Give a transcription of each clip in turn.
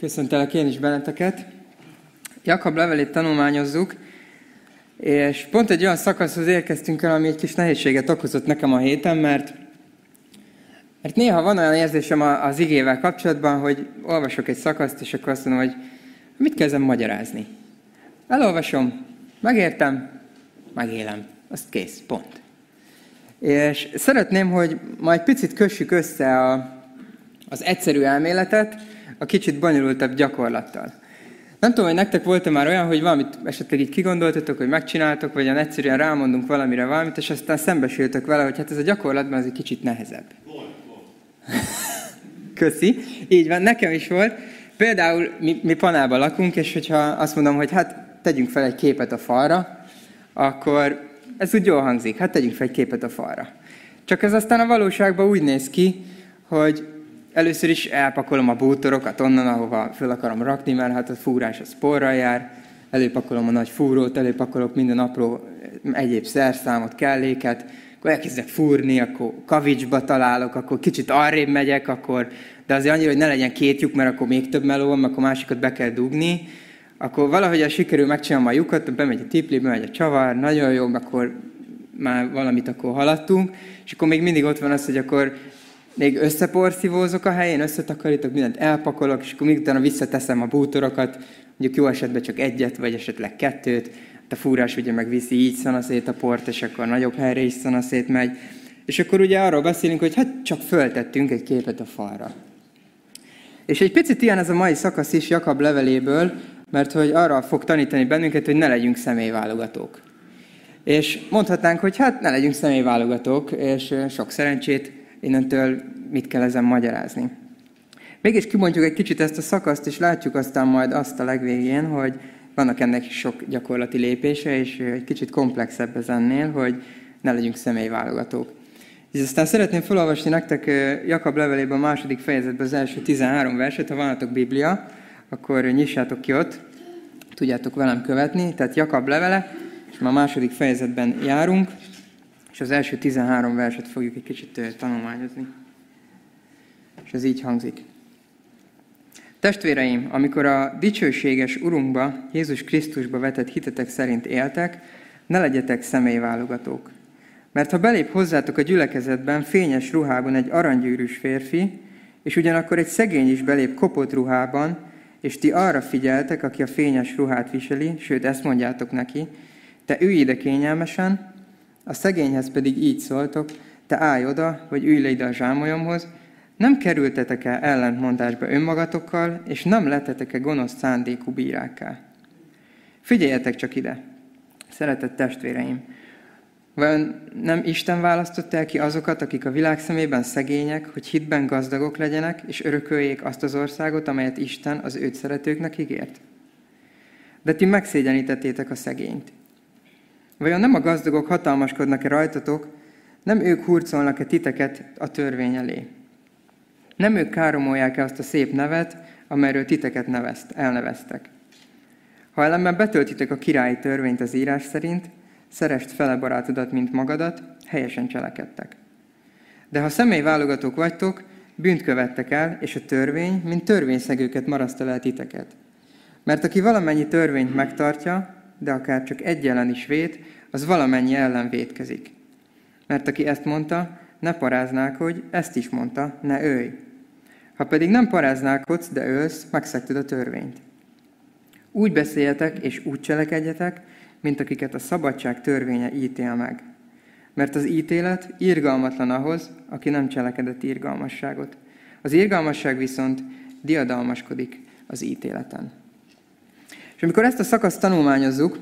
Köszöntelek én is benneteket. Jakab levelét tanulmányozzuk, és pont egy olyan szakaszhoz érkeztünk el, ami egy kis nehézséget okozott nekem a héten, mert, mert néha van olyan érzésem az igével kapcsolatban, hogy olvasok egy szakaszt, és akkor azt mondom, hogy mit kezdem magyarázni. Elolvasom, megértem, megélem. Azt kész, pont. És szeretném, hogy majd picit kössük össze a, az egyszerű elméletet a kicsit bonyolultabb gyakorlattal. Nem tudom, hogy nektek volt-e már olyan, hogy valamit esetleg így kigondoltatok, hogy megcsináltok, vagy olyan egyszerűen rámondunk valamire valamit, és aztán szembesültök vele, hogy hát ez a gyakorlatban az egy kicsit nehezebb. Volt, volt. Köszi. Így van, nekem is volt. Például mi, mi panában lakunk, és hogyha azt mondom, hogy hát tegyünk fel egy képet a falra, akkor ez úgy jól hangzik, hát tegyünk fel egy képet a falra. Csak ez aztán a valóságban úgy néz ki, hogy először is elpakolom a bútorokat onnan, ahova fel akarom rakni, mert hát a fúrás az porral jár, előpakolom a nagy fúrót, előpakolok minden apró egyéb szerszámot, kelléket, akkor elkezdek fúrni, akkor kavicsba találok, akkor kicsit arrébb megyek, akkor, de azért annyira, hogy ne legyen két lyuk, mert akkor még több meló van, akkor másikat be kell dugni, akkor valahogy a sikerül megcsinálom a lyukat, bemegy a tipli, bemegy a csavar, nagyon jó, akkor már valamit akkor haladtunk, és akkor még mindig ott van az, hogy akkor még összeporszívózok a helyén, összetakarítok, mindent elpakolok, és akkor még utána visszateszem a bútorokat, mondjuk jó esetben csak egyet, vagy esetleg kettőt, a fúrás ugye meg viszi így szanaszét a port, és akkor nagyobb helyre is szanaszét megy. És akkor ugye arról beszélünk, hogy hát csak föltettünk egy képet a falra. És egy picit ilyen ez a mai szakasz is Jakab leveléből, mert hogy arra fog tanítani bennünket, hogy ne legyünk személyválogatók. És mondhatnánk, hogy hát ne legyünk személyválogatók, és sok szerencsét innentől mit kell ezen magyarázni. Mégis kimondjuk egy kicsit ezt a szakaszt, és látjuk aztán majd azt a legvégén, hogy vannak ennek sok gyakorlati lépése, és egy kicsit komplexebb ez ennél, hogy ne legyünk személyválogatók. És aztán szeretném felolvasni nektek Jakab levelében a második fejezetben az első 13 verset, ha vanatok Biblia, akkor nyissátok ki ott, tudjátok velem követni. Tehát Jakab levele, és a második fejezetben járunk, és az első 13 verset fogjuk egy kicsit tanulmányozni. És ez így hangzik. Testvéreim, amikor a dicsőséges Urunkba, Jézus Krisztusba vetett hitetek szerint éltek, ne legyetek személyválogatók. Mert ha belép hozzátok a gyülekezetben fényes ruhában egy aranygyűrűs férfi, és ugyanakkor egy szegény is belép kopott ruhában, és ti arra figyeltek, aki a fényes ruhát viseli, sőt ezt mondjátok neki, te ülj ide kényelmesen, a szegényhez pedig így szóltok, te állj oda, vagy ülj le ide a zsámolyomhoz, nem kerültetek el ellentmondásba önmagatokkal, és nem lettetek-e gonosz szándékú bírákká. Figyeljetek csak ide, szeretett testvéreim! Vajon nem Isten választott el ki azokat, akik a világ szemében szegények, hogy hitben gazdagok legyenek, és örököljék azt az országot, amelyet Isten az őt szeretőknek ígért? De ti megszégyenítettétek a szegényt. Vajon nem a gazdagok hatalmaskodnak-e rajtatok, nem ők hurcolnak-e titeket a törvény elé? Nem ők káromolják-e azt a szép nevet, amelyről titeket nevezt, elneveztek? Ha ellenben betöltitek a királyi törvényt az írás szerint, szerest fele barátodat, mint magadat, helyesen cselekedtek. De ha személy válogatók vagytok, bűnt követtek el, és a törvény, mint törvényszegőket marasztal el titeket. Mert aki valamennyi törvényt megtartja, de akár csak egy ellen is vét, az valamennyi ellen vétkezik. Mert aki ezt mondta, ne hogy ezt is mondta, ne ölj. Ha pedig nem paráználkodsz, de ölsz, megszegted a törvényt. Úgy beszéljetek és úgy cselekedjetek, mint akiket a szabadság törvénye ítél meg. Mert az ítélet irgalmatlan ahhoz, aki nem cselekedett irgalmasságot. Az irgalmasság viszont diadalmaskodik az ítéleten. És amikor ezt a szakaszt tanulmányozzuk,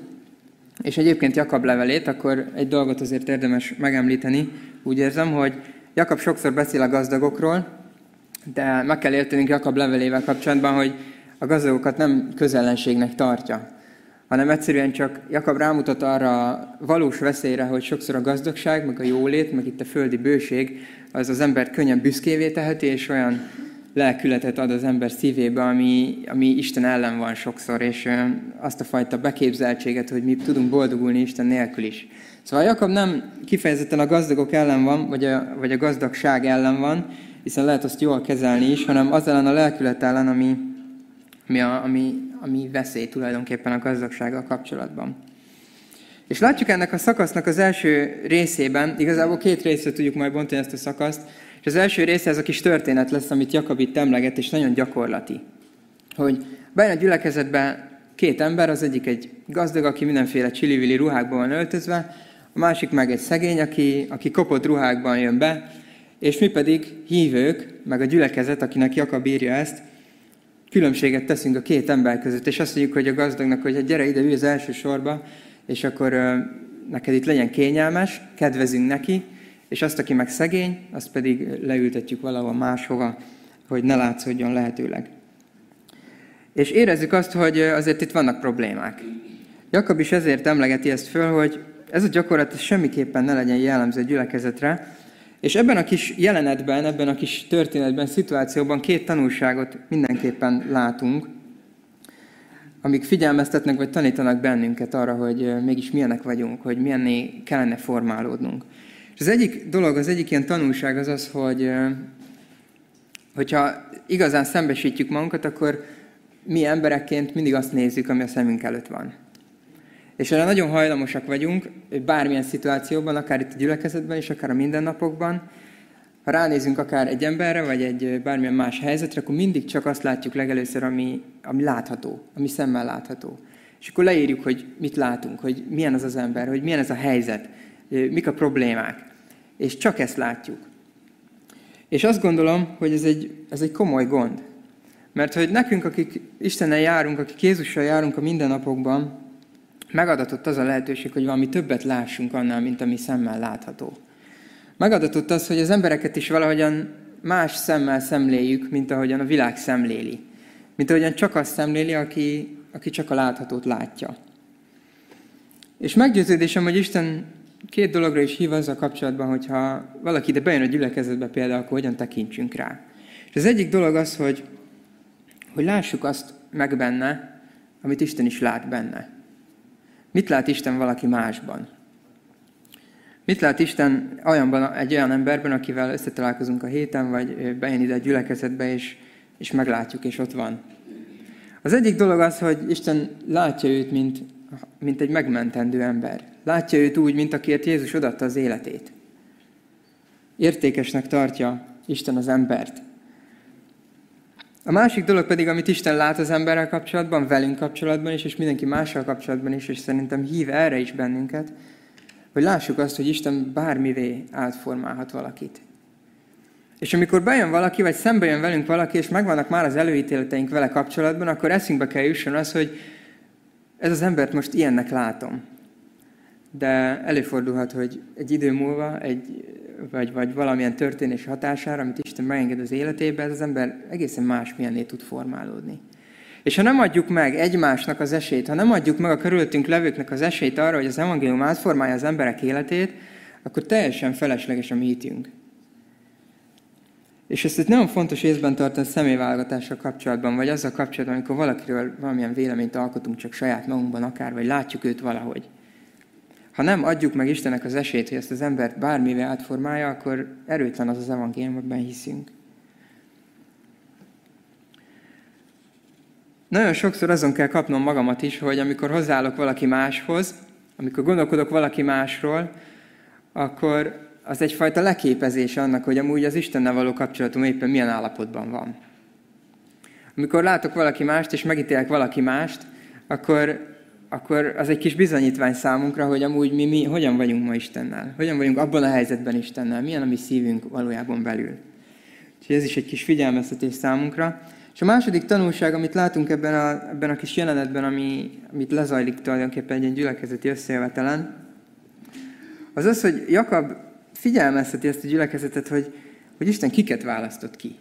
és egyébként Jakab levelét, akkor egy dolgot azért érdemes megemlíteni. Úgy érzem, hogy Jakab sokszor beszél a gazdagokról, de meg kell értenünk Jakab levelével kapcsolatban, hogy a gazdagokat nem közellenségnek tartja, hanem egyszerűen csak Jakab rámutat arra a valós veszélyre, hogy sokszor a gazdagság, meg a jólét, meg itt a földi bőség, az az embert könnyen büszkévé teheti, és olyan lelkületet ad az ember szívébe, ami, ami Isten ellen van sokszor, és azt a fajta beképzeltséget, hogy mi tudunk boldogulni Isten nélkül is. Szóval Jakab nem kifejezetten a gazdagok ellen van, vagy a, vagy a gazdagság ellen van, hiszen lehet azt jól kezelni is, hanem az ellen a lelkület ellen, ami, ami, a, ami, ami veszély tulajdonképpen a gazdagsággal kapcsolatban. És látjuk ennek a szakasznak az első részében, igazából két részre tudjuk majd bontani ezt a szakaszt, és az első része ez a kis történet lesz, amit Jakab itt emleget, és nagyon gyakorlati. Hogy bejön a gyülekezetbe két ember, az egyik egy gazdag, aki mindenféle csilivili ruhákban van öltözve, a másik meg egy szegény, aki, aki kopott ruhákban jön be, és mi pedig hívők, meg a gyülekezet, akinek Jakab írja ezt, különbséget teszünk a két ember között, és azt mondjuk, hogy a gazdagnak, hogy gyere ide, ülj az első sorba, és akkor neked itt legyen kényelmes, kedvezünk neki, és azt, aki meg szegény, azt pedig leültetjük valahol máshova, hogy ne látszódjon lehetőleg. És érezzük azt, hogy azért itt vannak problémák. Jakab is ezért emlegeti ezt föl, hogy ez a gyakorlat semmiképpen ne legyen jellemző gyülekezetre, és ebben a kis jelenetben, ebben a kis történetben, szituációban két tanulságot mindenképpen látunk, amik figyelmeztetnek vagy tanítanak bennünket arra, hogy mégis milyenek vagyunk, hogy milyenné kellene formálódnunk. És az egyik dolog, az egyik ilyen tanulság az az, hogy hogyha igazán szembesítjük magunkat, akkor mi emberekként mindig azt nézzük, ami a szemünk előtt van. És erre nagyon hajlamosak vagyunk, bármilyen szituációban, akár itt a gyülekezetben is, akár a mindennapokban, ha ránézünk akár egy emberre, vagy egy bármilyen más helyzetre, akkor mindig csak azt látjuk legelőször, ami, ami látható, ami szemmel látható. És akkor leírjuk, hogy mit látunk, hogy milyen az az ember, hogy milyen ez a helyzet, mik a problémák. És csak ezt látjuk. És azt gondolom, hogy ez egy, ez egy komoly gond. Mert hogy nekünk, akik Istennel járunk, akik Jézussal járunk a mindennapokban, megadatott az a lehetőség, hogy valami többet lássunk annál, mint ami szemmel látható. Megadatott az, hogy az embereket is valahogyan más szemmel szemléljük, mint ahogyan a világ szemléli. Mint ahogyan csak azt szemléli, aki, aki csak a láthatót látja. És meggyőződésem, hogy Isten két dologra is hív azzal kapcsolatban, hogyha valaki ide bejön a gyülekezetbe például, akkor hogyan tekintsünk rá. És az egyik dolog az, hogy, hogy lássuk azt meg benne, amit Isten is lát benne. Mit lát Isten valaki másban? Mit lát Isten olyanban, egy olyan emberben, akivel összetalálkozunk a héten, vagy bejön ide a gyülekezetbe, és, és meglátjuk, és ott van? Az egyik dolog az, hogy Isten látja őt, mint, mint egy megmentendő ember. Látja őt úgy, mint akiért Jézus odatta az életét. Értékesnek tartja Isten az embert. A másik dolog pedig, amit Isten lát az emberrel kapcsolatban, velünk kapcsolatban is, és mindenki mással kapcsolatban is, és szerintem hív erre is bennünket, hogy lássuk azt, hogy Isten bármivé átformálhat valakit. És amikor bejön valaki, vagy szembe jön velünk valaki, és megvannak már az előítéleteink vele kapcsolatban, akkor eszünkbe kell jusson az, hogy ez az embert most ilyennek látom. De előfordulhat, hogy egy idő múlva, egy, vagy, vagy valamilyen történés hatására, amit Isten megenged az életébe, ez az ember egészen más milyenné tud formálódni. És ha nem adjuk meg egymásnak az esélyt, ha nem adjuk meg a körülöttünk levőknek az esélyt arra, hogy az evangélium átformálja az emberek életét, akkor teljesen felesleges a mi. És ezt egy nagyon fontos észben tartani a személyválogatással kapcsolatban, vagy azzal kapcsolatban, amikor valakiről valamilyen véleményt alkotunk csak saját magunkban akár, vagy látjuk őt valahogy. Ha nem adjuk meg Istennek az esélyt, hogy ezt az embert bármivel átformálja, akkor erőtlen az az evangélium, amiben hiszünk. Nagyon sokszor azon kell kapnom magamat is, hogy amikor hozzáállok valaki máshoz, amikor gondolkodok valaki másról, akkor az egyfajta leképezés annak, hogy amúgy az Istennel való kapcsolatom éppen milyen állapotban van. Amikor látok valaki mást, és megítélek valaki mást, akkor, akkor az egy kis bizonyítvány számunkra, hogy amúgy mi, mi hogyan vagyunk ma Istennel. Hogyan vagyunk abban a helyzetben Istennel. Milyen a mi szívünk valójában belül. Úgyhogy ez is egy kis figyelmeztetés számunkra. És a második tanulság, amit látunk ebben a, ebben a kis jelenetben, ami, amit lezajlik tulajdonképpen egy ilyen gyülekezeti összejövetelen, az az, hogy Jakab figyelmezteti ezt a gyülekezetet, hogy, hogy Isten kiket választott ki.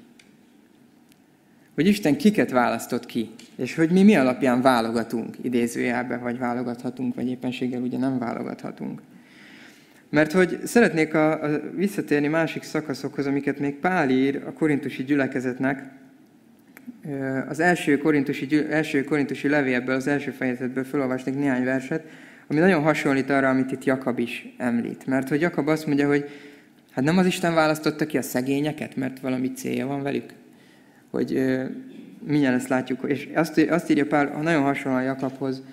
Hogy Isten kiket választott ki, és hogy mi mi alapján válogatunk, idézőjelben, vagy válogathatunk, vagy éppenséggel ugye nem válogathatunk. Mert hogy szeretnék a, a visszatérni másik szakaszokhoz, amiket még Pál ír a korintusi gyülekezetnek, az első korintusi, első korintusi levélből, az első fejezetből felolvasnék néhány verset, ami nagyon hasonlít arra, amit itt Jakab is említ. Mert hogy Jakab azt mondja, hogy hát nem az Isten választotta ki a szegényeket, mert valami célja van velük. Hogy mindjárt ezt látjuk. És azt, azt írja Pál, nagyon hasonlóan Jakabhoz,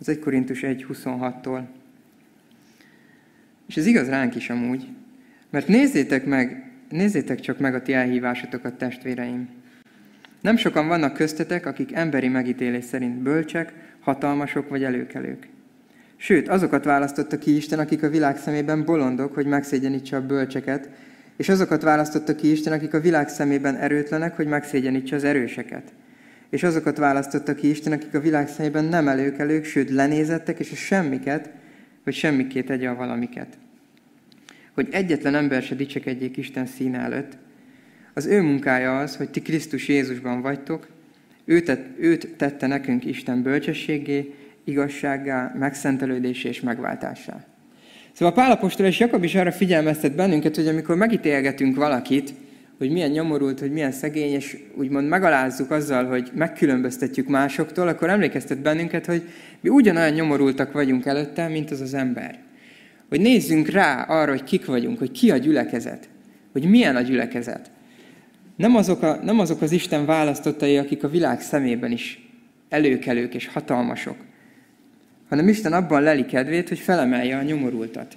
az 1 Korintus 1.26-tól. És ez igaz ránk is amúgy. Mert nézzétek meg, nézzétek csak meg a ti elhívásotokat, testvéreim. Nem sokan vannak köztetek, akik emberi megítélés szerint bölcsek, hatalmasok vagy előkelők. Sőt, azokat választotta ki Isten, akik a világ szemében bolondok, hogy megszégyenítse a bölcseket, és azokat választotta ki Isten, akik a világ szemében erőtlenek, hogy megszégyenítse az erőseket. És azokat választotta ki Isten, akik a világ szemében nem előkelők, sőt lenézettek, és a semmiket, hogy semmikét tegye a valamiket. Hogy egyetlen ember se dicsekedjék Isten színe előtt. Az ő munkája az, hogy ti Krisztus Jézusban vagytok, őt, őt tette nekünk Isten bölcsességé, igazsággá, megszentelődésé és megváltásá. Szóval Pálapostól és Jakab is arra figyelmeztet bennünket, hogy amikor megítélgetünk valakit, hogy milyen nyomorult, hogy milyen szegény, és úgymond megalázzuk azzal, hogy megkülönböztetjük másoktól, akkor emlékeztet bennünket, hogy mi ugyanolyan nyomorultak vagyunk előtte, mint az az ember. Hogy nézzünk rá arra, hogy kik vagyunk, hogy ki a gyülekezet, hogy milyen a gyülekezet. Nem azok, a, nem azok az Isten választottai, akik a világ szemében is előkelők és hatalmasok, hanem Isten abban leli kedvét, hogy felemelje a nyomorultat.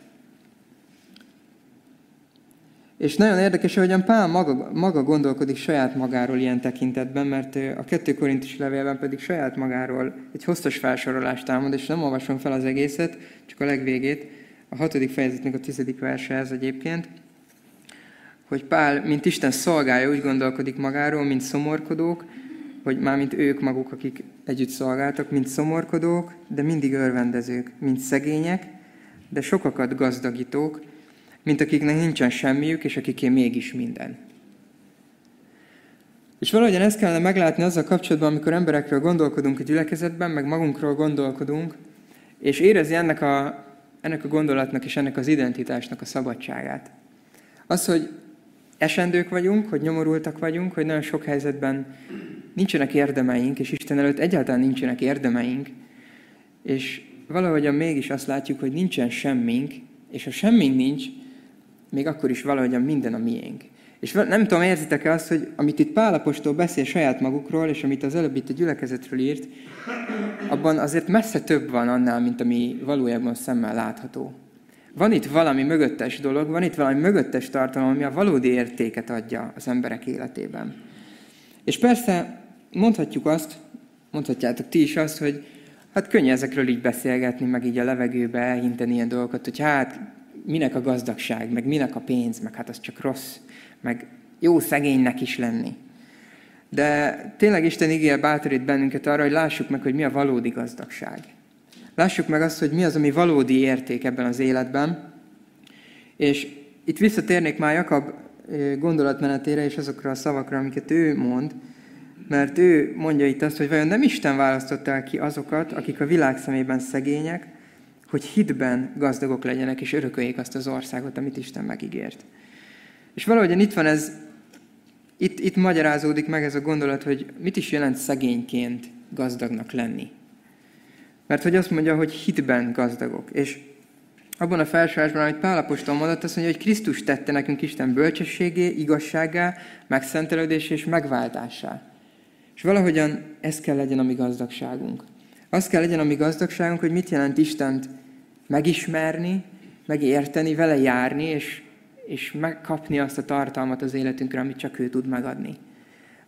És nagyon érdekes, ahogyan Pál maga, maga gondolkodik saját magáról ilyen tekintetben, mert a kettő korintus levélben pedig saját magáról egy hosszas felsorolást támad, és nem olvasom fel az egészet, csak a legvégét. A hatodik fejezetnek a tizedik verse ez egyébként, hogy Pál, mint Isten szolgálja, úgy gondolkodik magáról, mint szomorkodók, hogy mármint ők maguk, akik együtt szolgáltak, mint szomorkodók, de mindig örvendezők, mint szegények, de sokakat gazdagítók, mint akiknek nincsen semmiük, és akiké mégis minden. És valahogyan ezt kellene meglátni azzal kapcsolatban, amikor emberekről gondolkodunk a gyülekezetben, meg magunkról gondolkodunk, és érezi ennek a, ennek a gondolatnak és ennek az identitásnak a szabadságát. Az, hogy esendők vagyunk, hogy nyomorultak vagyunk, hogy nagyon sok helyzetben nincsenek érdemeink, és Isten előtt egyáltalán nincsenek érdemeink, és valahogyan mégis azt látjuk, hogy nincsen semmink, és ha semmink nincs, még akkor is valahogyan minden a miénk. És nem tudom, érzitek-e azt, hogy amit itt Pálapostól beszél saját magukról, és amit az előbb itt a gyülekezetről írt, abban azért messze több van annál, mint ami valójában szemmel látható. Van itt valami mögöttes dolog, van itt valami mögöttes tartalom, ami a valódi értéket adja az emberek életében. És persze mondhatjuk azt, mondhatjátok ti is azt, hogy hát könnyű ezekről így beszélgetni, meg így a levegőbe elhinteni ilyen dolgokat, hogy hát minek a gazdagság, meg minek a pénz, meg hát az csak rossz, meg jó szegénynek is lenni. De tényleg Isten ígér bátorít bennünket arra, hogy lássuk meg, hogy mi a valódi gazdagság. Lássuk meg azt, hogy mi az, ami valódi érték ebben az életben. És itt visszatérnék már Jakab gondolatmenetére és azokra a szavakra, amiket ő mond, mert ő mondja itt azt, hogy vajon nem Isten választotta ki azokat, akik a világ szemében szegények, hogy hitben gazdagok legyenek, és örököljék azt az országot, amit Isten megígért. És valahogyan itt van ez, itt, itt magyarázódik meg ez a gondolat, hogy mit is jelent szegényként gazdagnak lenni. Mert hogy azt mondja, hogy hitben gazdagok. És abban a felsorásban, amit Pálapostól mondott, azt mondja, hogy Krisztus tette nekünk Isten bölcsességé, igazságá, megszentelődés és megváltásá. És valahogyan ez kell legyen a mi gazdagságunk. Az kell legyen a mi gazdagságunk, hogy mit jelent Istent megismerni, megérteni, vele járni, és, és megkapni azt a tartalmat az életünkre, amit csak ő tud megadni.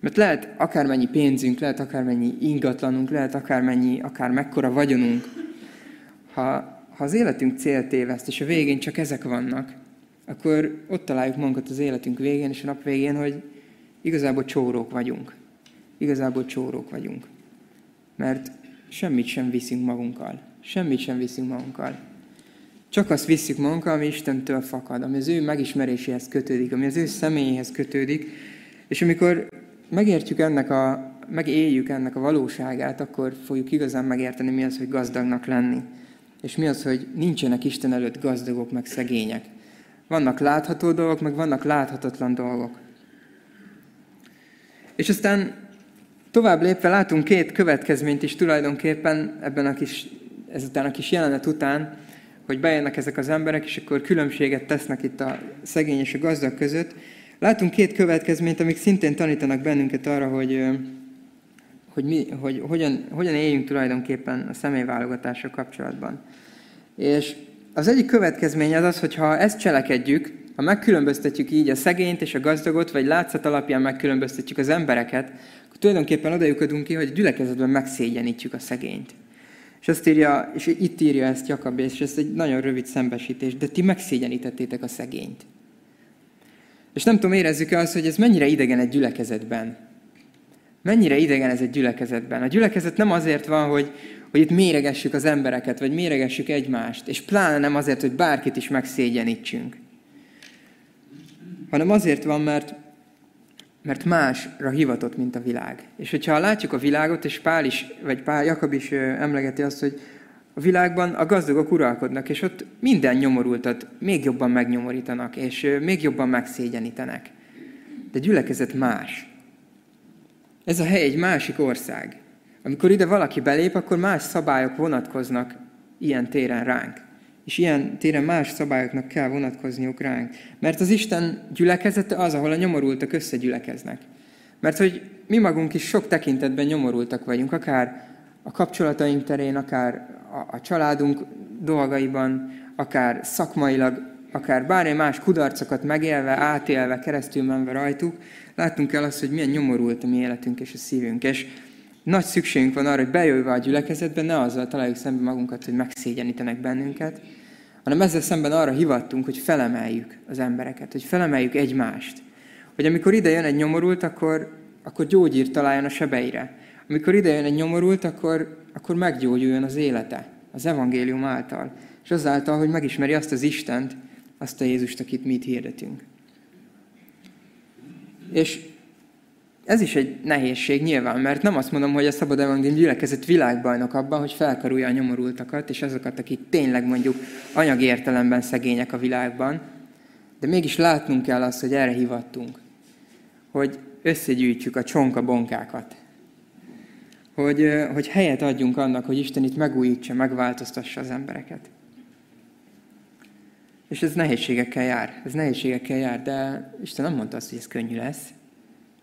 Mert lehet akármennyi pénzünk, lehet akármennyi ingatlanunk, lehet akármennyi, akár mekkora vagyonunk. Ha, ha az életünk célt téveszt, és a végén csak ezek vannak, akkor ott találjuk magunkat az életünk végén, és a nap végén, hogy igazából csórók vagyunk. Igazából csórók vagyunk. Mert semmit sem viszünk magunkkal. Semmit sem viszünk magunkkal. Csak azt visszük magunkkal, ami Istentől fakad, ami az ő megismeréséhez kötődik, ami az ő személyéhez kötődik. És amikor megértjük ennek a, megéljük ennek a valóságát, akkor fogjuk igazán megérteni, mi az, hogy gazdagnak lenni. És mi az, hogy nincsenek Isten előtt gazdagok, meg szegények. Vannak látható dolgok, meg vannak láthatatlan dolgok. És aztán tovább lépve látunk két következményt is tulajdonképpen ebben a kis, ezután a kis jelenet után, hogy bejönnek ezek az emberek, és akkor különbséget tesznek itt a szegény és a gazdag között. Látunk két következményt, amik szintén tanítanak bennünket arra, hogy, hogy, mi, hogy hogyan, hogyan éljünk tulajdonképpen a személyválogatással kapcsolatban. És az egyik következmény az az, hogy ha ezt cselekedjük, ha megkülönböztetjük így a szegényt és a gazdagot, vagy látszat alapján megkülönböztetjük az embereket, akkor tulajdonképpen oda ki, hogy a gyülekezetben megszégyenítjük a szegényt. És azt írja, és itt írja ezt Jakab, és ez egy nagyon rövid szembesítés, de ti megszégyenítettétek a szegényt. És nem tudom, érezzük-e azt, hogy ez mennyire idegen egy gyülekezetben. Mennyire idegen ez egy gyülekezetben. A gyülekezet nem azért van, hogy, hogy itt méregessük az embereket, vagy méregessük egymást, és pláne nem azért, hogy bárkit is megszégyenítsünk, hanem azért van, mert, mert másra hivatott, mint a világ. És hogyha látjuk a világot, és Pál is, vagy Pál Jakab is emlegeti azt, hogy a világban a gazdagok uralkodnak, és ott minden nyomorultat még jobban megnyomorítanak, és még jobban megszégyenítenek. De gyülekezet más. Ez a hely egy másik ország. Amikor ide valaki belép, akkor más szabályok vonatkoznak ilyen téren ránk. És ilyen téren más szabályoknak kell vonatkozniuk ránk. Mert az Isten gyülekezete az, ahol a nyomorultak összegyülekeznek. Mert hogy mi magunk is sok tekintetben nyomorultak vagyunk, akár a kapcsolataink terén, akár a, a családunk dolgaiban, akár szakmailag, akár bármilyen más kudarcokat megélve, átélve, keresztül menve rajtuk, láttunk el azt, hogy milyen nyomorult a mi életünk és a szívünk. És nagy szükségünk van arra, hogy bejöjjve a gyülekezetbe, ne azzal találjuk szembe magunkat, hogy megszégyenítenek bennünket, hanem ezzel szemben arra hivattunk, hogy felemeljük az embereket, hogy felemeljük egymást. Hogy amikor ide jön egy nyomorult, akkor, akkor gyógyír találjon a sebeire. Amikor ide jön egy nyomorult, akkor, akkor meggyógyuljon az élete, az evangélium által. És azáltal, hogy megismeri azt az Istent, azt a Jézust, akit mi itt hirdetünk. És ez is egy nehézség nyilván, mert nem azt mondom, hogy a Szabad Evangélium gyülekezet világbajnok abban, hogy felkarulja a nyomorultakat, és azokat, akik tényleg mondjuk anyagi értelemben szegények a világban, de mégis látnunk kell azt, hogy erre hivattunk, hogy összegyűjtjük a csonka bonkákat, hogy, hogy helyet adjunk annak, hogy Isten itt megújítsa, megváltoztassa az embereket. És ez nehézségekkel jár, ez nehézségekkel jár, de Isten nem mondta azt, hogy ez könnyű lesz,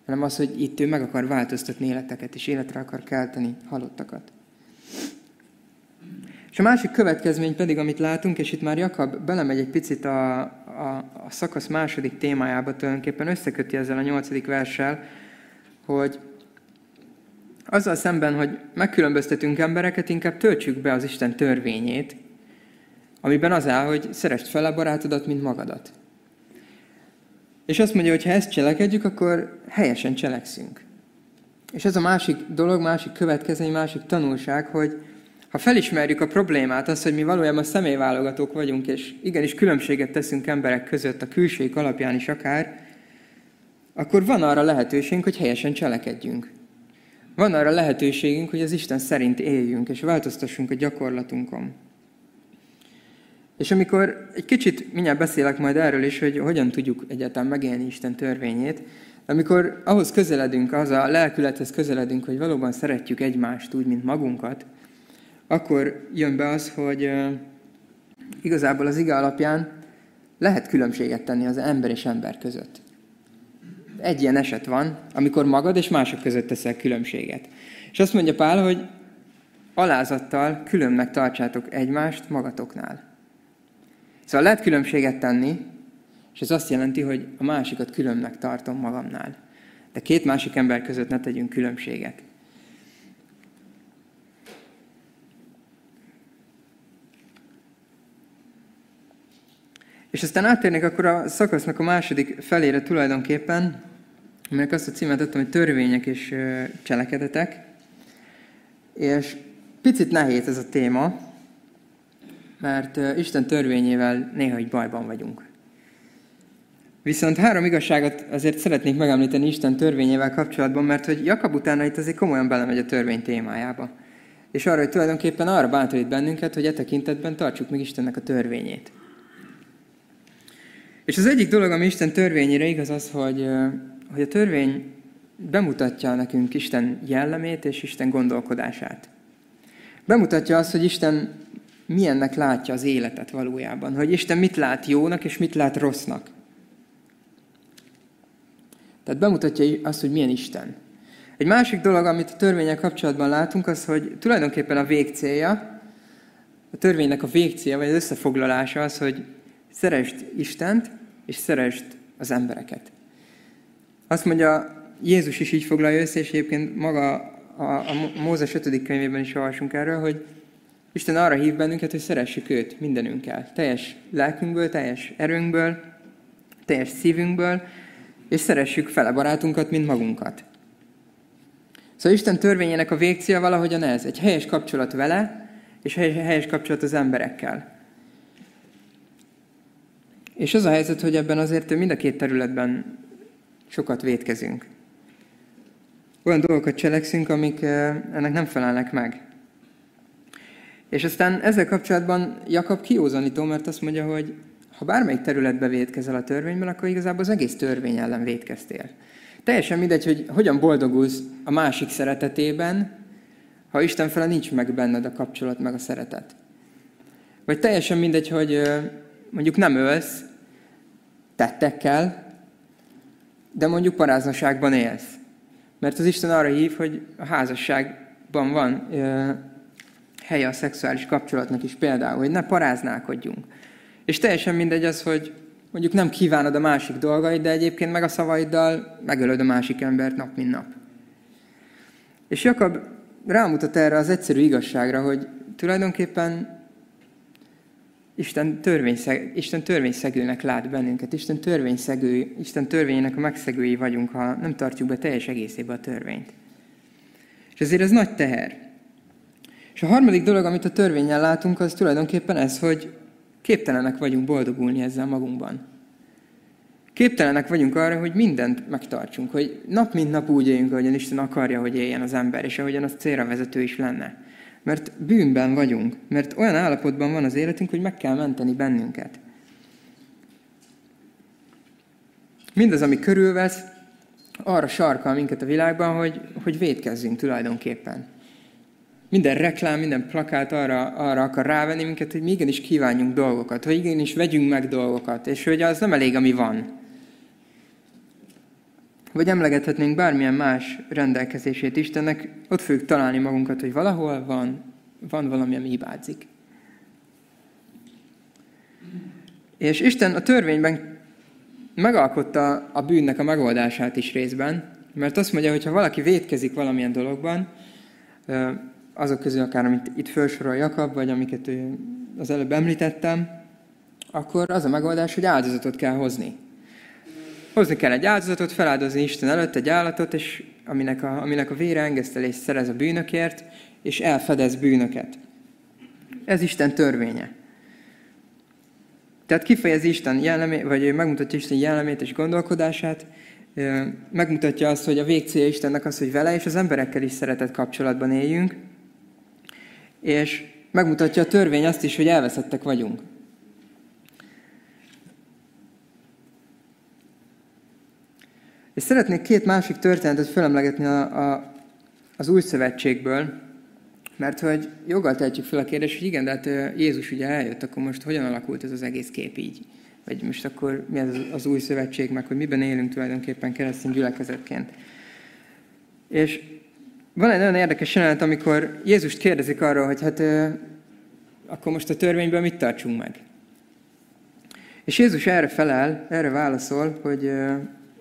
hanem az, hogy itt ő meg akar változtatni életeket, és életre akar kelteni halottakat. És a másik következmény pedig, amit látunk, és itt már Jakab belemegy egy picit a, a, a szakasz második témájába, tulajdonképpen összeköti ezzel a nyolcadik verssel, hogy azzal szemben, hogy megkülönböztetünk embereket, inkább töltsük be az Isten törvényét, amiben az áll, hogy szerest fel a barátodat, mint magadat. És azt mondja, hogy ha ezt cselekedjük, akkor helyesen cselekszünk. És ez a másik dolog, másik következmény, másik tanulság, hogy ha felismerjük a problémát, az, hogy mi valójában személyválogatók vagyunk, és igenis különbséget teszünk emberek között, a külség alapján is akár, akkor van arra lehetőségünk, hogy helyesen cselekedjünk. Van arra lehetőségünk, hogy az Isten szerint éljünk, és változtassunk a gyakorlatunkon. És amikor egy kicsit mindjárt beszélek majd erről is, hogy hogyan tudjuk egyáltalán megélni Isten törvényét, amikor ahhoz közeledünk, az a lelkülethez közeledünk, hogy valóban szeretjük egymást úgy, mint magunkat, akkor jön be az, hogy igazából az ige alapján lehet különbséget tenni az ember és ember között. Egy ilyen eset van, amikor magad és mások között teszel különbséget. És azt mondja Pál, hogy alázattal különnek tartsátok egymást magatoknál. Szóval lehet különbséget tenni, és ez azt jelenti, hogy a másikat különnek tartom magamnál. De két másik ember között ne tegyünk különbséget. És aztán áttérnék akkor a szakasznak a második felére tulajdonképpen, aminek azt a címet adtam, hogy törvények és cselekedetek. És picit nehéz ez a téma, mert Isten törvényével néha egy bajban vagyunk. Viszont három igazságot azért szeretnék megemlíteni Isten törvényével kapcsolatban, mert hogy Jakab utána itt azért komolyan belemegy a törvény témájába. És arra, hogy tulajdonképpen arra bántorít bennünket, hogy e tekintetben tartsuk meg Istennek a törvényét. És az egyik dolog, ami Isten törvényére igaz az, hogy, hogy a törvény bemutatja nekünk Isten jellemét és Isten gondolkodását. Bemutatja azt, hogy Isten milyennek látja az életet valójában. Hogy Isten mit lát jónak, és mit lát rossznak. Tehát bemutatja azt, hogy milyen Isten. Egy másik dolog, amit a törvények kapcsolatban látunk, az, hogy tulajdonképpen a végcélja, a törvénynek a végcélja, vagy az összefoglalása az, hogy szeresd Istent, és szeresd az embereket. Azt mondja, Jézus is így foglalja össze, és egyébként maga a, a Mózes 5. könyvében is olvasunk erről, hogy Isten arra hív bennünket, hogy szeressük őt mindenünkkel. Teljes lelkünkből, teljes erőnkből, teljes szívünkből, és szeressük fele barátunkat, mint magunkat. Szóval Isten törvényének a végcélja valahogyan ez, egy helyes kapcsolat vele, és helyes kapcsolat az emberekkel. És az a helyzet, hogy ebben azért mind a két területben sokat védkezünk. Olyan dolgokat cselekszünk, amik eh, ennek nem felelnek meg. És aztán ezzel kapcsolatban Jakab kiózanító, mert azt mondja, hogy ha bármelyik területbe védkezel a törvényben, akkor igazából az egész törvény ellen védkeztél. Teljesen mindegy, hogy hogyan boldogulsz a másik szeretetében, ha Isten fele nincs meg benned a kapcsolat, meg a szeretet. Vagy teljesen mindegy, hogy mondjuk nem ölsz tettekkel, de mondjuk paráznaságban élsz. Mert az Isten arra hív, hogy a házasságban van helye a szexuális kapcsolatnak is például, hogy ne paráználkodjunk. És teljesen mindegy az, hogy mondjuk nem kívánod a másik dolgait, de egyébként meg a szavaiddal megölöd a másik embert nap, mint nap. És Jakab rámutat erre az egyszerű igazságra, hogy tulajdonképpen Isten, törvényszeg, Isten törvényszegőnek lát bennünket, Isten törvényszegő, Isten törvényének a megszegői vagyunk, ha nem tartjuk be teljes egészébe a törvényt. És ezért ez nagy teher. És a harmadik dolog, amit a törvényen látunk, az tulajdonképpen ez, hogy képtelenek vagyunk boldogulni ezzel magunkban. Képtelenek vagyunk arra, hogy mindent megtartsunk, hogy nap mint nap úgy éljünk, ahogyan Isten akarja, hogy éljen az ember, és ahogyan az célra vezető is lenne. Mert bűnben vagyunk, mert olyan állapotban van az életünk, hogy meg kell menteni bennünket. Mindaz, ami körülvesz, arra sarkal minket a világban, hogy, hogy védkezzünk tulajdonképpen. Minden reklám, minden plakát arra, arra akar rávenni minket, hogy mi igenis kívánjunk dolgokat, hogy igenis vegyünk meg dolgokat, és hogy az nem elég, ami van. Vagy emlegethetnénk bármilyen más rendelkezését Istennek, ott fogjuk találni magunkat, hogy valahol van, van valami, ami hibázik. És Isten a törvényben megalkotta a bűnnek a megoldását is részben, mert azt mondja, hogy ha valaki vétkezik valamilyen dologban, azok közül akár, amit itt felsorol Jakab, vagy amiket az előbb említettem, akkor az a megoldás, hogy áldozatot kell hozni. Hozni kell egy áldozatot, feláldozni Isten előtt egy állatot, és aminek a, aminek a vére engesztelést szerez a bűnökért, és elfedez bűnöket. Ez Isten törvénye. Tehát kifejezi Isten jellemét, vagy megmutatja Isten jellemét és gondolkodását, megmutatja azt, hogy a végcélja Istennek az, hogy vele és az emberekkel is szeretett kapcsolatban éljünk, és megmutatja a törvény azt is, hogy elveszettek vagyunk. És szeretnék két másik történetet felemlegetni a, a, az új szövetségből, mert hogy joggal tehetjük fel a kérdést, hogy igen, de hát Jézus ugye eljött, akkor most hogyan alakult ez az egész kép így? Vagy most akkor mi az, az új szövetség, meg hogy miben élünk tulajdonképpen keresztény gyülekezetként. És van egy nagyon érdekes jelenet, amikor Jézust kérdezik arról, hogy hát akkor most a törvényből mit tartsunk meg? És Jézus erre felel, erre válaszol, hogy,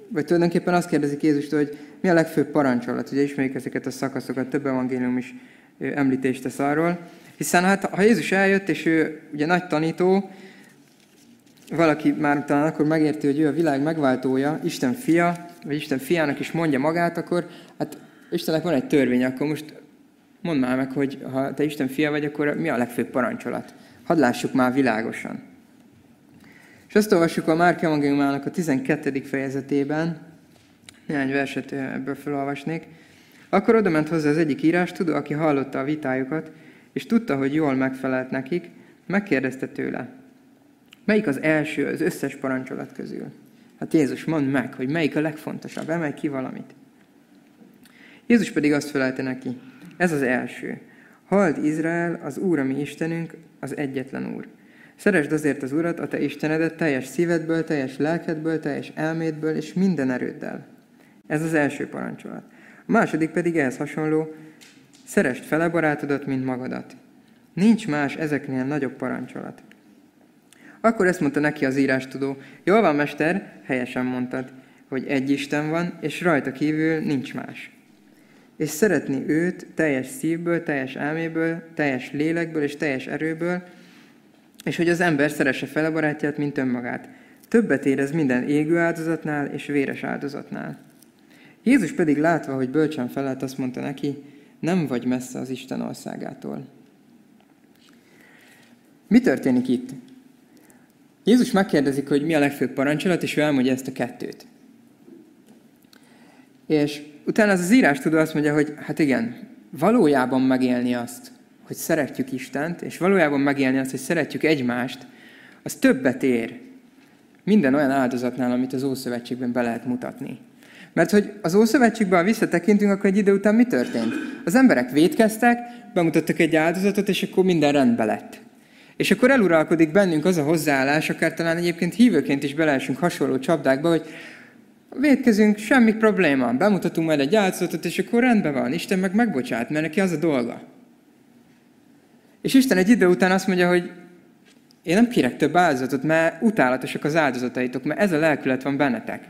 vagy tulajdonképpen azt kérdezik Jézust, hogy mi a legfőbb parancsolat. Ugye ismerjük ezeket a szakaszokat, több evangélium is említést tesz arról. Hiszen hát, ha Jézus eljött, és ő ugye nagy tanító, valaki már talán akkor megérti, hogy ő a világ megváltója, Isten fia, vagy Isten fiának is mondja magát, akkor hát Istennek van egy törvény, akkor most mondd már meg, hogy ha te Isten fia vagy, akkor mi a legfőbb parancsolat? Hadd lássuk már világosan. És azt olvassuk a Márk Evangéliumának a 12. fejezetében, néhány verset ebből felolvasnék. Akkor oda ment hozzá az egyik írás, tudó, aki hallotta a vitájukat, és tudta, hogy jól megfelelt nekik, megkérdezte tőle, melyik az első az összes parancsolat közül? Hát Jézus, mondd meg, hogy melyik a legfontosabb, emelj ki valamit. Jézus pedig azt felelte neki, ez az első. Hald Izrael, az Úr, ami Istenünk, az egyetlen Úr. Szeresd azért az Urat, a te Istenedet teljes szívedből, teljes lelkedből, teljes elmédből és minden erőddel. Ez az első parancsolat. A második pedig ehhez hasonló, szerest fele barátodat, mint magadat. Nincs más ezeknél nagyobb parancsolat. Akkor ezt mondta neki az írástudó. Jól van, mester, helyesen mondtad, hogy egy Isten van, és rajta kívül nincs más. És szeretni őt teljes szívből, teljes elméből, teljes lélekből és teljes erőből, és hogy az ember szeresse fel a barátját, mint önmagát. Többet érez minden égő áldozatnál és véres áldozatnál. Jézus pedig látva, hogy bölcsen felelt, azt mondta neki, nem vagy messze az Isten országától. Mi történik itt? Jézus megkérdezik, hogy mi a legfőbb parancsolat, és ő elmondja ezt a kettőt. És utána az az írás tudó azt mondja, hogy hát igen, valójában megélni azt, hogy szeretjük Istent, és valójában megélni azt, hogy szeretjük egymást, az többet ér minden olyan áldozatnál, amit az Ószövetségben be lehet mutatni. Mert hogy az Ószövetségben, ha visszatekintünk, akkor egy idő után mi történt? Az emberek védkeztek, bemutattak egy áldozatot, és akkor minden rendbe lett. És akkor eluralkodik bennünk az a hozzáállás, akár talán egyébként hívőként is beleesünk hasonló csapdákba, hogy védkezünk, semmi probléma, bemutatunk majd egy áldozatot, és akkor rendben van, Isten meg megbocsát, mert neki az a dolga. És Isten egy idő után azt mondja, hogy én nem kérek több áldozatot, mert utálatosak az áldozataitok, mert ez a lelkület van bennetek.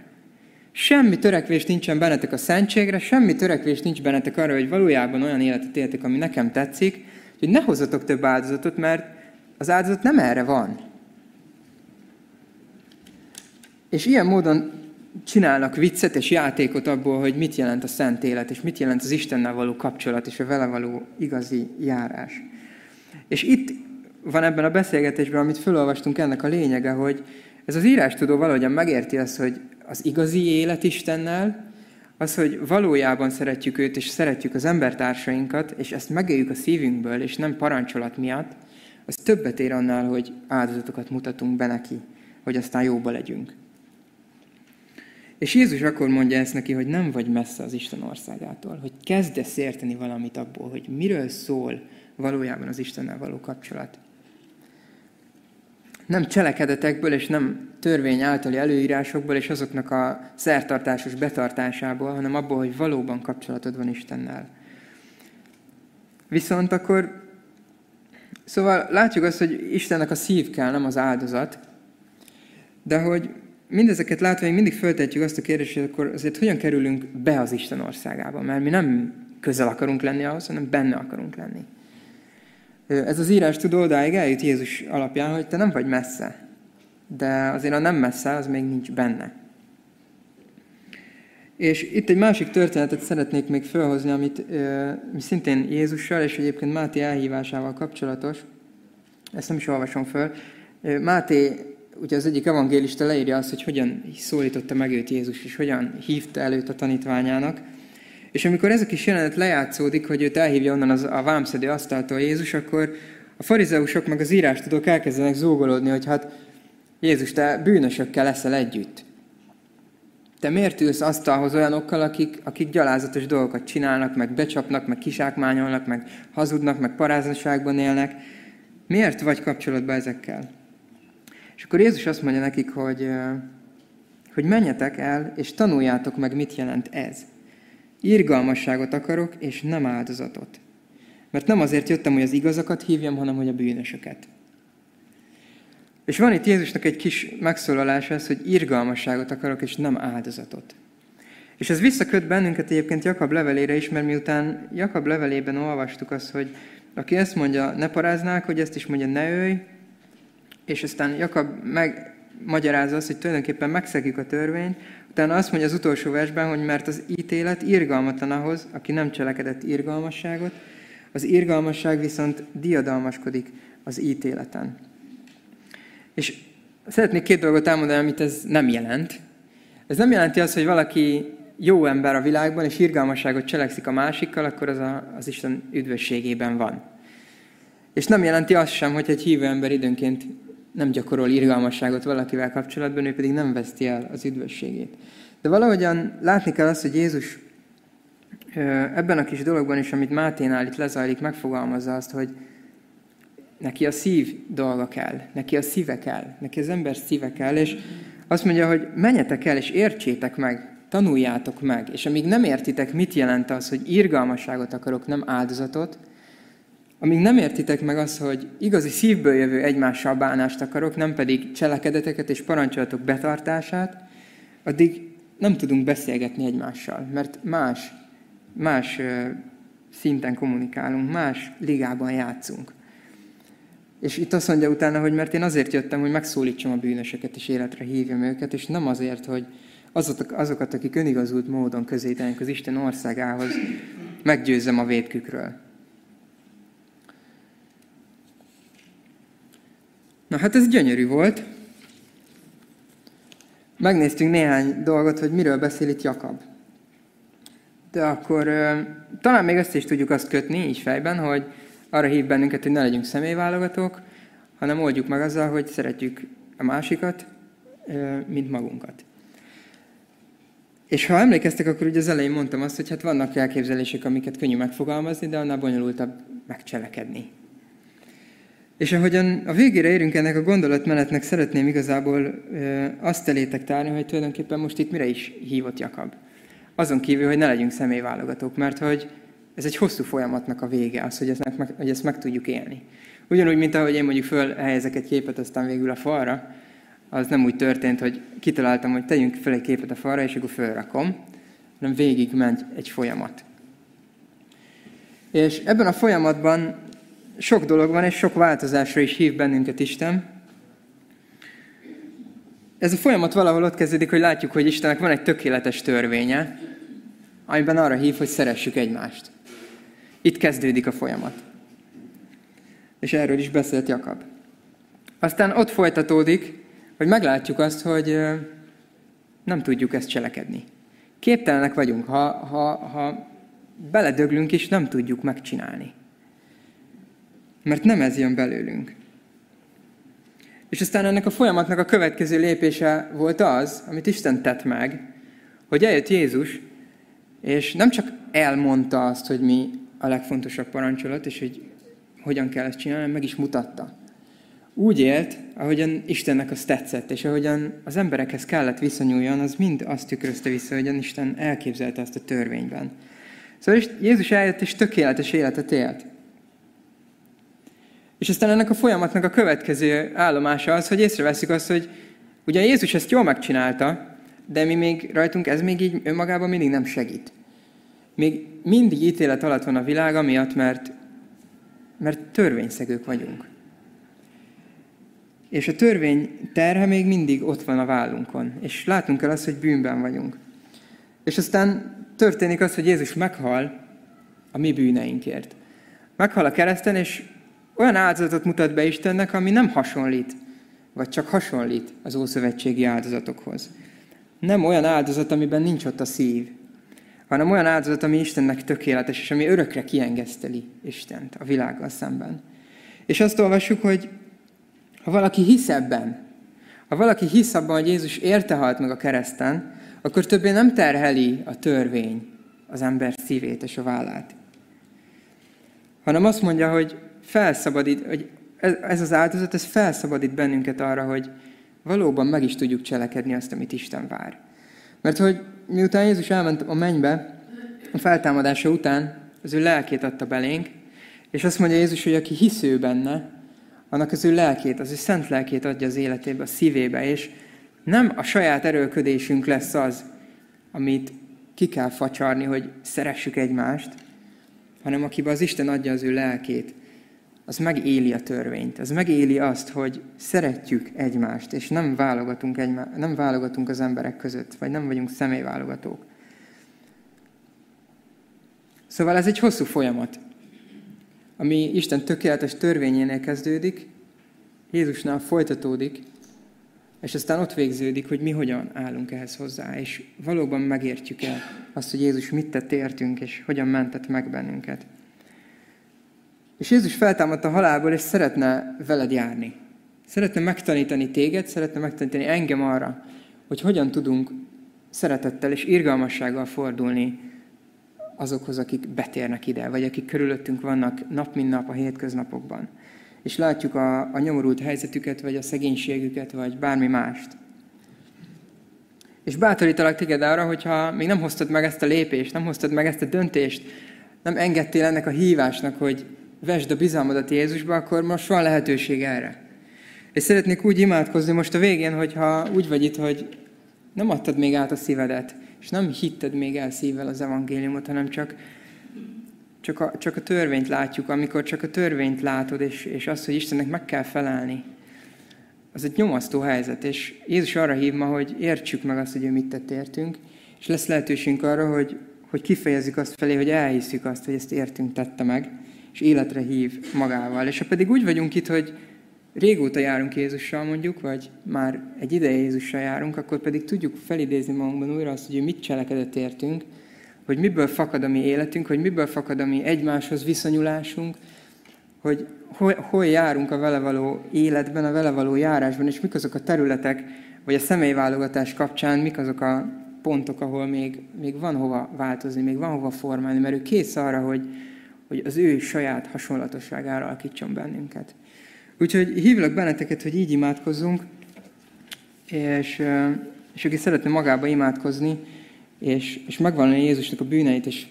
Semmi törekvés nincsen bennetek a szentségre, semmi törekvés nincs bennetek arra, hogy valójában olyan életet éltek, ami nekem tetszik, hogy ne hozzatok több áldozatot, mert az áldozat nem erre van. És ilyen módon csinálnak viccet és játékot abból, hogy mit jelent a szent élet, és mit jelent az Istennel való kapcsolat, és a vele való igazi járás. És itt van ebben a beszélgetésben, amit felolvastunk, ennek a lényege, hogy ez az írás tudó valahogyan megérti azt, hogy az igazi élet Istennel, az, hogy valójában szeretjük őt, és szeretjük az embertársainkat, és ezt megéljük a szívünkből, és nem parancsolat miatt, az többet ér annál, hogy áldozatokat mutatunk be neki, hogy aztán jóba legyünk. És Jézus akkor mondja ezt neki, hogy nem vagy messze az Isten országától, hogy kezdesz érteni valamit abból, hogy miről szól valójában az Istennel való kapcsolat. Nem cselekedetekből és nem törvény általi előírásokból és azoknak a szertartásos betartásából, hanem abból, hogy valóban kapcsolatod van Istennel. Viszont akkor Szóval látjuk azt, hogy Istennek a szív kell, nem az áldozat. De hogy mindezeket látva, még mindig föltetjük azt a kérdést, hogy akkor azért hogyan kerülünk be az Isten országába? Mert mi nem közel akarunk lenni ahhoz, hanem benne akarunk lenni. Ez az írás tud odáig eljut Jézus alapján, hogy te nem vagy messze. De azért a nem messze, az még nincs benne. És itt egy másik történetet szeretnék még felhozni, amit mi szintén Jézussal, és egyébként Máté elhívásával kapcsolatos. Ezt nem is olvasom föl. Máté, ugye az egyik evangélista leírja azt, hogy hogyan szólította meg őt Jézus, és hogyan hívta előtt a tanítványának. És amikor ez a kis jelenet lejátszódik, hogy őt elhívja onnan az, a vámszedő asztaltól Jézus, akkor a farizeusok meg az írástudók elkezdenek zúgolódni, hogy hát Jézus, te bűnösökkel leszel együtt. Te miért ülsz asztalhoz olyanokkal, akik, akik gyalázatos dolgokat csinálnak, meg becsapnak, meg kisákmányolnak, meg hazudnak, meg paráznaságban élnek? Miért vagy kapcsolatban ezekkel? És akkor Jézus azt mondja nekik, hogy, hogy menjetek el, és tanuljátok meg, mit jelent ez. Irgalmasságot akarok, és nem áldozatot. Mert nem azért jöttem, hogy az igazakat hívjam, hanem hogy a bűnösöket. És van itt Jézusnak egy kis megszólalása, ez, hogy irgalmasságot akarok, és nem áldozatot. És ez visszaköt bennünket egyébként Jakab levelére is, mert miután Jakab levelében olvastuk azt, hogy aki ezt mondja, ne paráznák, hogy ezt is mondja, ne ölj, és aztán Jakab megmagyarázza azt, hogy tulajdonképpen megszegjük a törvényt, utána azt mondja az utolsó versben, hogy mert az ítélet irgalmatlan ahhoz, aki nem cselekedett irgalmasságot, az irgalmasság viszont diadalmaskodik az ítéleten. És szeretnék két dolgot elmondani, amit ez nem jelent. Ez nem jelenti azt, hogy valaki jó ember a világban, és irgalmasságot cselekszik a másikkal, akkor az a, az Isten üdvösségében van. És nem jelenti azt sem, hogy egy hívő ember időnként nem gyakorol irgalmasságot valakivel kapcsolatban, ő pedig nem veszti el az üdvösségét. De valahogyan látni kell azt, hogy Jézus ebben a kis dologban is, amit Máténál itt lezajlik, megfogalmazza azt, hogy Neki a szív dolga kell, neki a szíve kell, neki az ember szíve kell, és azt mondja, hogy menjetek el, és értsétek meg, tanuljátok meg, és amíg nem értitek, mit jelent az, hogy irgalmasságot akarok, nem áldozatot, amíg nem értitek meg azt, hogy igazi szívből jövő egymással bánást akarok, nem pedig cselekedeteket és parancsolatok betartását, addig nem tudunk beszélgetni egymással, mert más, más szinten kommunikálunk, más ligában játszunk. És itt azt mondja utána, hogy mert én azért jöttem, hogy megszólítsam a bűnöseket és életre hívjam őket, és nem azért, hogy azokat akik önigazult módon közétenek az Isten országához, meggyőzzem a védkükről. Na hát ez gyönyörű volt. Megnéztünk néhány dolgot, hogy miről beszél itt Jakab. De akkor talán még ezt is tudjuk azt kötni, így fejben, hogy arra hív bennünket, hogy ne legyünk személyválogatók, hanem oldjuk meg azzal, hogy szeretjük a másikat, mint magunkat. És ha emlékeztek, akkor ugye az elején mondtam azt, hogy hát vannak elképzelések, amiket könnyű megfogalmazni, de annál bonyolultabb megcselekedni. És ahogyan a végére érünk ennek a gondolatmenetnek, szeretném igazából azt elétek tárni, hogy tulajdonképpen most itt mire is hívott Jakab. Azon kívül, hogy ne legyünk személyválogatók, mert hogy ez egy hosszú folyamatnak a vége, az, hogy ezt meg, hogy ezt meg tudjuk élni. Ugyanúgy, mint ahogy én mondjuk fölhelyezek egy képet, aztán végül a falra, az nem úgy történt, hogy kitaláltam, hogy tegyünk fel egy képet a falra, és akkor fölrakom, hanem végig ment egy folyamat. És ebben a folyamatban sok dolog van, és sok változásra is hív bennünket Isten. Ez a folyamat valahol ott kezdődik, hogy látjuk, hogy Istennek van egy tökéletes törvénye, amiben arra hív, hogy szeressük egymást. Itt kezdődik a folyamat. És erről is beszélt Jakab. Aztán ott folytatódik, hogy meglátjuk azt, hogy nem tudjuk ezt cselekedni. Képtelenek vagyunk, ha, ha, ha beledöglünk is, nem tudjuk megcsinálni. Mert nem ez jön belőlünk. És aztán ennek a folyamatnak a következő lépése volt az, amit Isten tett meg, hogy eljött Jézus, és nem csak elmondta azt, hogy mi a legfontosabb parancsolat, és hogy hogyan kell ezt csinálni, meg is mutatta. Úgy élt, ahogyan Istennek az tetszett, és ahogyan az emberekhez kellett viszonyuljon, az mind azt tükrözte vissza, ahogyan Isten elképzelte ezt a törvényben. Szóval Jézus eljött és tökéletes életet élt. És aztán ennek a folyamatnak a következő állomása az, hogy észreveszik azt, hogy ugye Jézus ezt jól megcsinálta, de mi még rajtunk ez még így önmagában mindig nem segít. Még mindig ítélet alatt van a világ, amiatt, mert, mert törvényszegők vagyunk. És a törvény terhe még mindig ott van a vállunkon. És látunk el azt, hogy bűnben vagyunk. És aztán történik az, hogy Jézus meghal a mi bűneinkért. Meghal a kereszten, és olyan áldozatot mutat be Istennek, ami nem hasonlít, vagy csak hasonlít az ószövetségi áldozatokhoz. Nem olyan áldozat, amiben nincs ott a szív, hanem olyan áldozat, ami Istennek tökéletes, és ami örökre kiengeszteli Istent a világgal szemben. És azt olvassuk, hogy ha valaki hisz ebben, ha valaki hisz abban, hogy Jézus érte halt meg a kereszten, akkor többé nem terheli a törvény az ember szívét és a vállát. Hanem azt mondja, hogy felszabadít, hogy ez az áldozat, ez felszabadít bennünket arra, hogy valóban meg is tudjuk cselekedni azt, amit Isten vár. Mert hogy miután Jézus elment a mennybe, a feltámadása után az ő lelkét adta belénk, és azt mondja Jézus, hogy aki hisző benne, annak az ő lelkét, az ő szent lelkét adja az életébe, a szívébe, és nem a saját erőködésünk lesz az, amit ki kell facsarni, hogy szeressük egymást, hanem akiben az Isten adja az ő lelkét, az megéli a törvényt, az megéli azt, hogy szeretjük egymást, és nem válogatunk, egymá- nem válogatunk az emberek között, vagy nem vagyunk személyválogatók. Szóval ez egy hosszú folyamat, ami Isten tökéletes törvényénél kezdődik, Jézusnál folytatódik, és aztán ott végződik, hogy mi hogyan állunk ehhez hozzá, és valóban megértjük el azt, hogy Jézus mit tett értünk, és hogyan mentett meg bennünket. És Jézus feltámadt a halálból, és szeretne veled járni. Szeretne megtanítani téged, szeretne megtanítani engem arra, hogy hogyan tudunk szeretettel és irgalmassággal fordulni azokhoz, akik betérnek ide, vagy akik körülöttünk vannak nap mint nap a hétköznapokban. És látjuk a, a nyomorult helyzetüket, vagy a szegénységüket, vagy bármi mást. És bátorítalak téged arra, hogyha még nem hoztad meg ezt a lépést, nem hoztad meg ezt a döntést, nem engedtél ennek a hívásnak, hogy vesd a bizalmadat Jézusba, akkor most van lehetőség erre. És szeretnék úgy imádkozni most a végén, hogyha úgy vagy itt, hogy nem adtad még át a szívedet, és nem hitted még el szívvel az evangéliumot, hanem csak, csak, a, csak a törvényt látjuk, amikor csak a törvényt látod, és, és azt, hogy Istennek meg kell felelni. Az egy nyomasztó helyzet, és Jézus arra hív ma, hogy értsük meg azt, hogy ő mit tett értünk, és lesz lehetőségünk arra, hogy, hogy kifejezzük azt felé, hogy elhiszük azt, hogy ezt értünk tette meg, és életre hív magával. És ha pedig úgy vagyunk itt, hogy régóta járunk Jézussal mondjuk, vagy már egy ideje Jézussal járunk, akkor pedig tudjuk felidézni magunkban újra azt, hogy ő mit cselekedett értünk, hogy miből fakad a mi életünk, hogy miből fakad a mi egymáshoz viszonyulásunk, hogy hol, hol járunk a vele való életben, a vele való járásban, és mik azok a területek, vagy a személyválogatás kapcsán, mik azok a pontok, ahol még, még van hova változni, még van hova formálni, mert ő kész arra, hogy, hogy az ő saját hasonlatosságára alakítson bennünket. Úgyhogy hívlak benneteket, hogy így imádkozzunk, és, és aki szeretne magába imádkozni, és, és megvallani Jézusnak a bűneit, és,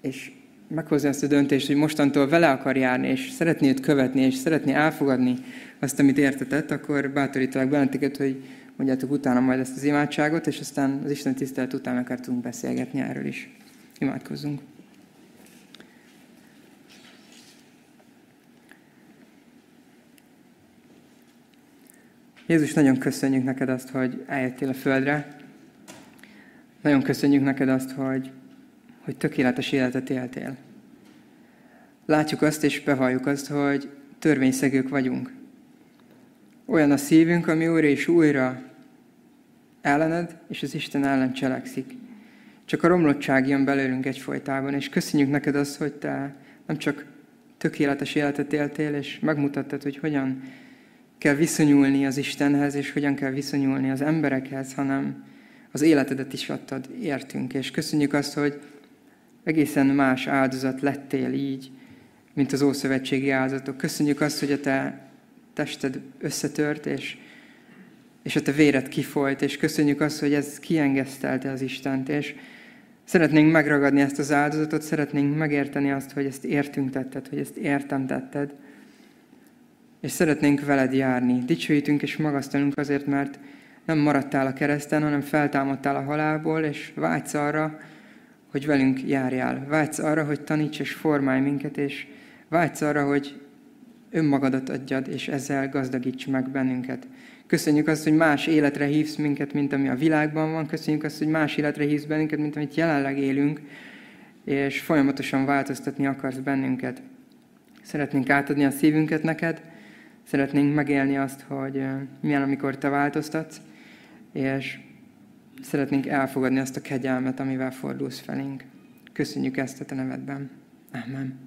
és meghozni ezt a döntést, hogy mostantól vele akar járni, és szeretné őt követni, és szeretné elfogadni azt, amit értetett, akkor bátorítalak benneteket, hogy mondjátok utána majd ezt az imádságot, és aztán az Isten tisztelet után akár tudunk beszélgetni erről is. Imádkozzunk. Jézus, nagyon köszönjük neked azt, hogy eljöttél a földre. Nagyon köszönjük neked azt, hogy, hogy tökéletes életet éltél. Látjuk azt és bevalljuk azt, hogy törvényszegők vagyunk. Olyan a szívünk, ami újra és újra ellened és az Isten ellen cselekszik. Csak a romlottság jön belőlünk egyfolytában, és köszönjük neked azt, hogy te nem csak tökéletes életet éltél, és megmutattad, hogy hogyan kell viszonyulni az Istenhez, és hogyan kell viszonyulni az emberekhez, hanem az életedet is adtad, értünk. És köszönjük azt, hogy egészen más áldozat lettél így, mint az ószövetségi áldozatok. Köszönjük azt, hogy a te tested összetört, és, és a te véred kifolyt, és köszönjük azt, hogy ez kiengesztelte az Istent, és szeretnénk megragadni ezt az áldozatot, szeretnénk megérteni azt, hogy ezt értünk tetted, hogy ezt értem tetted, és szeretnénk veled járni. Dicsőítünk és magasztalunk azért, mert nem maradtál a kereszten, hanem feltámadtál a halálból, és vágysz arra, hogy velünk járjál. Vágysz arra, hogy taníts és formálj minket, és vágysz arra, hogy önmagadat adjad, és ezzel gazdagíts meg bennünket. Köszönjük azt, hogy más életre hívsz minket, mint ami a világban van. Köszönjük azt, hogy más életre hívsz bennünket, mint amit jelenleg élünk, és folyamatosan változtatni akarsz bennünket. Szeretnénk átadni a szívünket neked, Szeretnénk megélni azt, hogy milyen, amikor te változtatsz, és szeretnénk elfogadni azt a kegyelmet, amivel fordulsz felénk. Köszönjük ezt a te nevedben. Amen.